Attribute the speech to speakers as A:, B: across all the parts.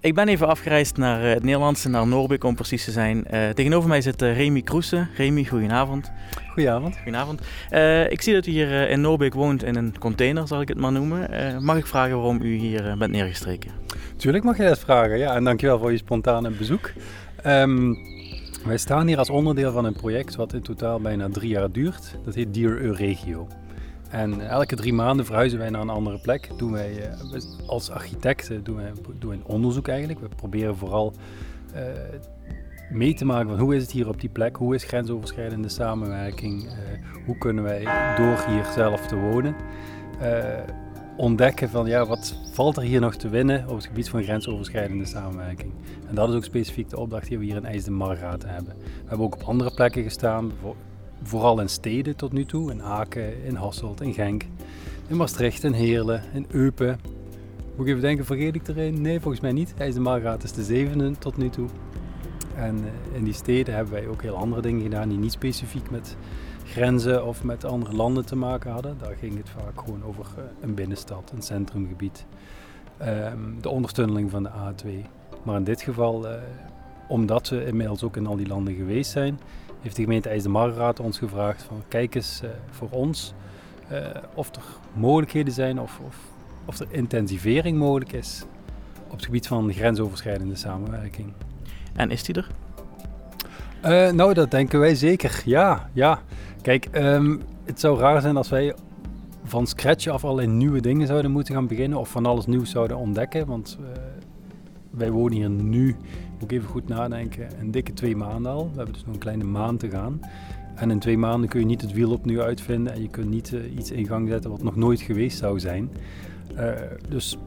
A: Ik ben even afgereisd naar uh, het Nederlandse, naar Noorbeek om precies te zijn. Uh, tegenover mij zit uh, Remy Kroesen. Remy, goedenavond.
B: Goedenavond.
A: Goedenavond. ik zie dat u hier in Noorbeek woont in een container, zal ik het maar noemen. mag ik vragen waarom u hier bent neergestreken?
B: Tuurlijk mag je dat vragen, ja. En dankjewel voor je spontane bezoek. Um, wij staan hier als onderdeel van een project wat in totaal bijna drie jaar duurt. Dat heet Dear Euregio. En elke drie maanden verhuizen wij naar een andere plek. Doen wij, eh, als architecten doen wij, doen een onderzoek eigenlijk. We proberen vooral uh, mee te maken van hoe is het hier op die plek, hoe is grensoverschrijdende samenwerking, uh, hoe kunnen wij door hier zelf te wonen, ontdekken van ja, wat valt er hier nog te winnen op het gebied van grensoverschrijdende samenwerking. En dat is ook specifiek de opdracht die we hier in IJs de Margraten hebben. We hebben ook op andere plekken gestaan, vooral in steden tot nu toe. In Aken, in Hasselt, in Genk, in Maastricht, in Heerlen, in Eupen. Moet ik even denken, vergeet ik er een? Nee, volgens mij niet. Hij is de Margraat de zevende tot nu toe. En eh, in die steden hebben wij ook heel andere dingen gedaan die niet specifiek met grenzen of met andere landen te maken hadden. Daar ging het vaak gewoon over eh, een binnenstad, een centrumgebied, ehm, de ondertunneling van de A2. Maar in dit geval, eh, omdat we inmiddels ook in al die landen geweest zijn, heeft de gemeente IJsselmargraat ons gevraagd van kijk eens uh, voor ons uh, of er mogelijkheden zijn of, of, of er intensivering mogelijk is op het gebied van grensoverschrijdende samenwerking.
A: En is die er?
B: Uh, nou, dat denken wij zeker. Ja, ja. Kijk, um, het zou raar zijn als wij van scratch af allerlei nieuwe dingen zouden moeten gaan beginnen of van alles nieuws zouden ontdekken. Want wij wonen hier nu moet ik even goed nadenken, een dikke twee maanden al. We hebben dus nog een kleine maand te gaan. En in twee maanden kun je niet het wiel opnieuw uitvinden en je kunt niet uh, iets in gang zetten wat nog nooit geweest zou zijn. Uh, dus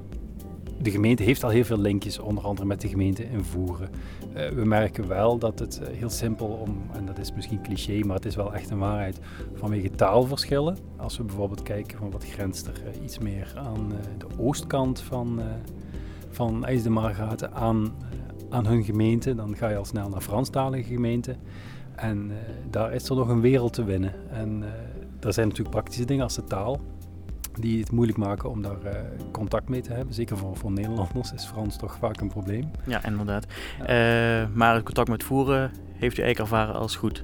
B: de gemeente heeft al heel veel linkjes, onder andere met de gemeente in Voeren. Uh, we merken wel dat het heel simpel om, en dat is misschien cliché, maar het is wel echt een waarheid, vanwege taalverschillen. Als we bijvoorbeeld kijken van wat grenst er iets meer aan de oostkant van, van IJs de Margaten aan aan hun gemeente. Dan ga je al snel naar Franstalige gemeenten. En uh, daar is er nog een wereld te winnen. En uh, er zijn natuurlijk praktische dingen als de taal. Die het moeilijk maken om daar uh, contact mee te hebben. Zeker voor, voor Nederlanders is Frans toch vaak een probleem.
A: Ja, inderdaad. Ja. maar het contact met voeren heeft u eigenlijk ervaren als goed?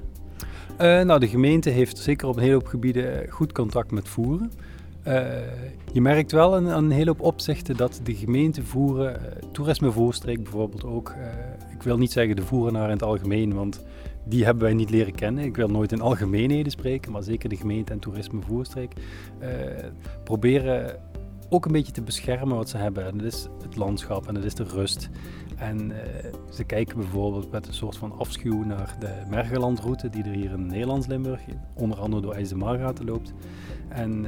B: nou, de gemeente heeft zeker op een hele hoop gebieden goed contact met voeren. Uh, je merkt wel aan een, hele hoop opzichten dat de gemeente voeren, uh, toerisme bijvoorbeeld ook, uh, ik wil niet zeggen de voerenaar in het algemeen, want die hebben wij niet leren kennen. Ik wil nooit in algemeenheden spreken, maar zeker de gemeente en toerisme voorstreek, proberen ook een beetje te beschermen wat ze hebben. En dat is het landschap en dat is de rust. En ze kijken bijvoorbeeld met een soort van afschuw naar de Mergelandroute, die er hier in Nederlands-Limburg, onder andere door IJs de Margaten loopt. En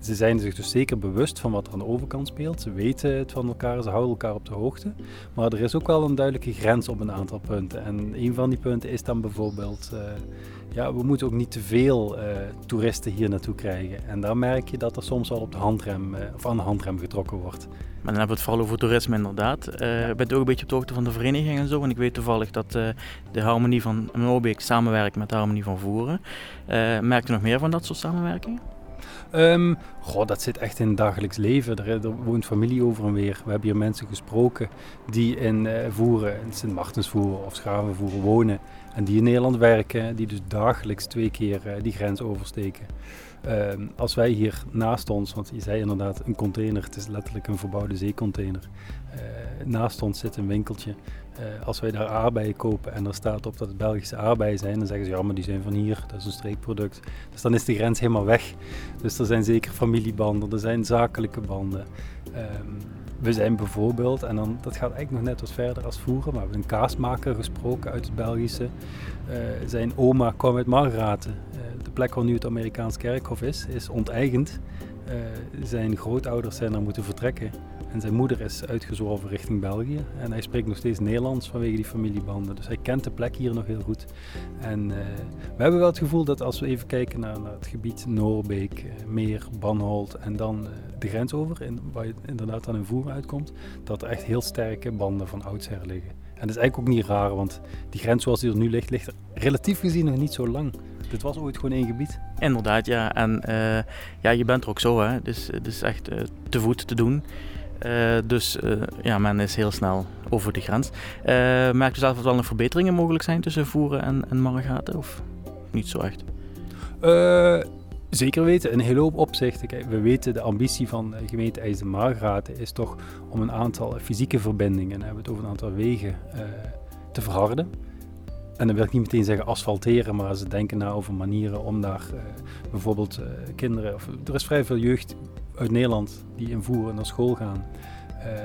B: ze zijn zich dus zeker bewust van wat er aan de overkant speelt. Ze weten het van elkaar, ze houden elkaar op de hoogte. Maar er is ook wel een duidelijke grens op een aantal punten. En een van die punten is dan bijvoorbeeld, uh, ja, we moeten ook niet te veel uh, toeristen hier naartoe krijgen. En daar merk je dat er soms wel op de handrem, uh, of aan de handrem getrokken wordt.
A: Maar dan hebben we het vooral over toerisme inderdaad. Uh, bent ook een beetje op de hoogte van de vereniging en zo? En ik weet toevallig dat de Harmonie van Mobeek samenwerkt met de Harmonie van Voeren. merkt u nog meer van dat soort samenwerkingen?
B: Um, goh, dat zit echt in het dagelijks leven. Er, woont familie over en weer. We hebben hier mensen gesproken die in uh, Voeren, in Sint Martensvoeren of Schavenvoeren wonen. En die in Nederland werken, die dus dagelijks twee keer uh, die grens oversteken. Um, als wij hier naast ons, want je zei inderdaad een container, het is letterlijk een verbouwde zeecontainer. Uh, naast ons zit een winkeltje als wij daar aardbeien kopen en er staat op dat het Belgische aardbeien zijn, dan zeggen ze ja, maar die zijn van hier, dat is een streekproduct. Dus dan is de grens helemaal weg. Dus er zijn zeker familiebanden, er zijn zakelijke banden. Um, we zijn bijvoorbeeld, en dan, dat gaat eigenlijk nog net wat verder als vroeger, maar we hebben een kaasmaker gesproken uit het Belgische. Uh, zijn oma kwam uit Margraten. Uh, de plek waar nu het Amerikaans kerkhof is, is onteigend. Uh, zijn grootouders zijn er moeten vertrekken. En zijn moeder is uitgezworven richting België. En hij spreekt nog steeds Nederlands vanwege die familiebanden. Dus hij kent de plek hier nog heel goed. En uh, we hebben wel het gevoel dat als we even kijken naar, het gebied Noorbeek, uh, Meer, Banholt en dan uh, de grens over, in, waar je inderdaad dan in Voer uitkomt, dat er echt heel sterke banden van oudsher liggen. En dat is eigenlijk ook niet raar, want die grens zoals die er nu ligt, ligt er relatief gezien nog niet zo lang. Dit was ooit gewoon één gebied.
A: Inderdaad, ja. En ja, je bent er ook zo, hè. Dus het is echt te voet te doen. Uh, dus uh, ja, men is heel snel over de grens. Uh, merkt u zelf dat er wel nog verbeteringen mogelijk zijn tussen Voeren en, en? Of niet zo echt?
B: Zeker weten, in een hele hoop opzichten. Kijk, we weten de ambitie van de gemeente IJsden-Margraten is toch om een aantal fysieke verbindingen, en hebben we het over een aantal wegen, te verharden. En dan wil ik niet meteen zeggen asfalteren, maar ze denken over manieren om daar bijvoorbeeld kinderen. Of, er is vrij veel jeugd uit Nederland die in Voeren naar school gaan.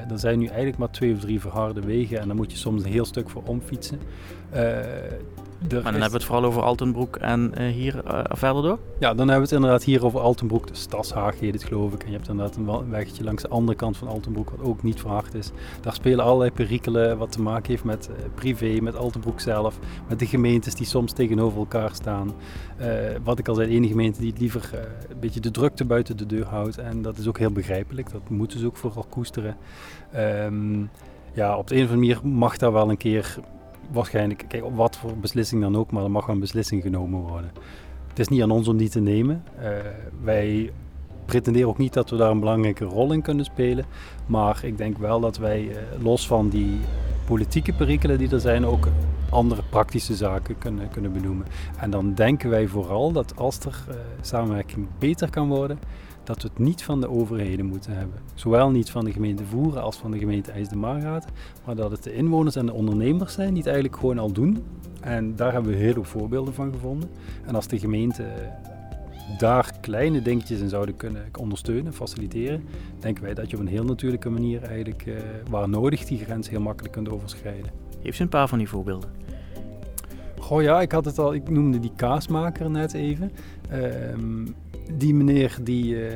B: Uh, zijn nu eigenlijk maar twee of drie verharde wegen en daar moet je soms een heel stuk voor omfietsen
A: maar dan hebben we het vooral over Altenbroek en uh, hier uh, verder door?
B: Ja, dan hebben we het inderdaad hier over Altenbroek, de Stadshaag heet het geloof ik. En je hebt inderdaad een weggetje langs de andere kant van Altenbroek, wat ook niet verhard is. Daar spelen allerlei perikelen wat te maken heeft met uh, privé, met Altenbroek zelf, met de gemeentes die soms tegenover elkaar staan. wat ik al zei, de ene gemeente die het liever een beetje de drukte buiten de deur houdt. En dat is ook heel begrijpelijk, dat moeten ze ook vooral koesteren. Um, ja, op de een of andere manier mag daar wel een keer waarschijnlijk, kijk, op wat voor beslissing dan ook, maar er mag wel een beslissing genomen worden. Het is niet aan ons om die te nemen. Uh, wij pretenderen ook niet dat we daar een belangrijke rol in kunnen spelen. Maar ik denk wel dat wij, uh, los van die politieke perikelen die er zijn, ook andere praktische zaken kunnen, kunnen benoemen. En dan denken wij vooral dat als er uh, samenwerking beter kan worden, dat we het niet van de overheden moeten hebben. Zowel niet van de gemeente Voeren als van de gemeente IJsden-Margraat, maar dat het de inwoners en de ondernemers zijn die het eigenlijk gewoon al doen. En daar hebben we heel veel voorbeelden van gevonden. En als de gemeente daar kleine dingetjes in zouden kunnen ondersteunen, faciliteren, denken wij dat je op een heel natuurlijke manier eigenlijk, uh, waar nodig, die grens heel makkelijk kunt overschrijden.
A: Heeft u een paar van die voorbeelden?
B: Goh ja, ik had het al, ik noemde die kaasmaker net even. Uh, die meneer die, uh,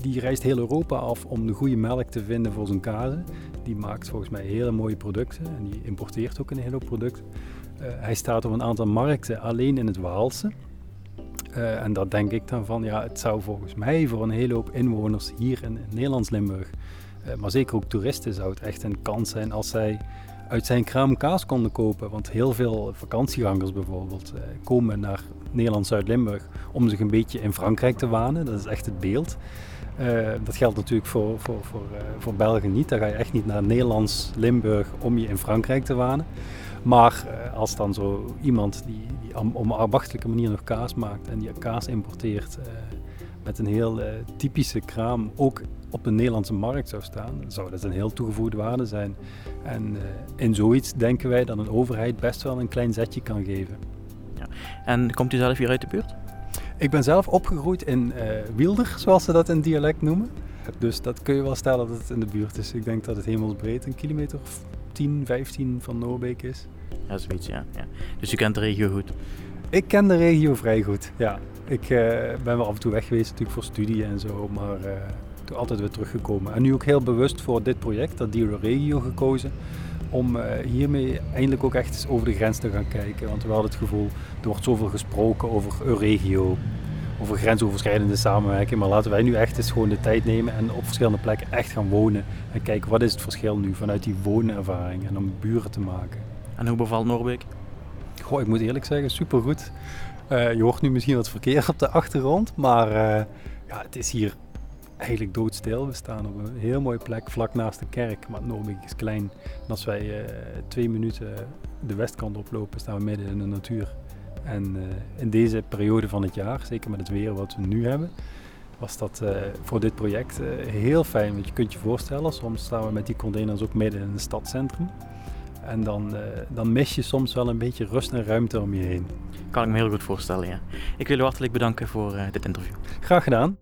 B: die reist heel Europa af om de goede melk te vinden voor zijn kazen. Die maakt volgens mij hele mooie producten en die importeert ook een hele hoop producten. Uh, hij staat op een aantal markten alleen in het Waalse. Uh, en dat denk ik dan van, ja, het zou volgens mij voor een hele hoop inwoners hier in, in Nederlands-Limburg, maar zeker ook toeristen, zou het echt een kans zijn als zij uit zijn kraam kaas konden kopen. Want heel veel vakantiegangers bijvoorbeeld eh, komen naar Nederland-Zuid-Limburg om zich een beetje in Frankrijk te wanen. Dat is echt het beeld. Uh, dat geldt natuurlijk voor, voor, voor, uh, voor België niet. Daar ga je echt niet naar Nederlands-Limburg om je in Frankrijk te wanen. Maar als dan zo iemand die, die op een ambachtelijke manier nog kaas maakt en die kaas importeert met een heel typische kraam, ook op de Nederlandse markt zou staan, zou dat een heel toegevoegde waarde zijn. En uh, in zoiets denken wij dat een overheid best wel een klein zetje kan geven.
A: Ja. En komt u zelf hier uit de buurt?
B: Ik ben zelf opgegroeid in uh, Wielder, zoals ze dat in dialect noemen. Dus dat kun je wel stellen dat het in de buurt is. Ik denk dat het hemelsbreed een kilometer of 10, 15 van Noorbeek is.
A: Ja, zoiets, ja. ja. Dus u kent de regio goed?
B: Ik ken de regio vrij goed, ja. Ik uh, ben wel af en toe weg geweest natuurlijk voor studie en zo, maar altijd weer teruggekomen. En nu ook heel bewust voor dit project, dat Diro Regio, gekozen. Om uh, hiermee eindelijk ook echt eens over de grens te gaan kijken. Want we hadden het gevoel, er wordt zoveel gesproken over Euregio, over grensoverschrijdende samenwerking. Maar laten wij nu echt eens gewoon de tijd nemen en op verschillende plekken echt gaan wonen. En kijken wat is het verschil nu vanuit die woonervaring en om buren te maken.
A: En hoe bevalt Noorbeek?
B: Goh, ik moet eerlijk zeggen, supergoed. Uh, je hoort nu misschien wat verkeer op de achtergrond, maar uh, ja, het is hier eigenlijk doodstil. We staan op een heel mooie plek vlak naast de kerk, maar Noorbeek is klein. Als wij uh, twee minuten de westkant oplopen, staan we midden in de natuur. En in deze periode van het jaar, zeker met het weer wat we nu hebben, was dat voor dit project heel fijn. Want je kunt je voorstellen, soms staan we met die containers ook midden in het stadcentrum. En dan, dan mis je soms wel een beetje rust en ruimte om je heen.
A: Kan ik me heel goed voorstellen, ja. Ik wil u hartelijk bedanken voor dit interview.
B: Graag gedaan.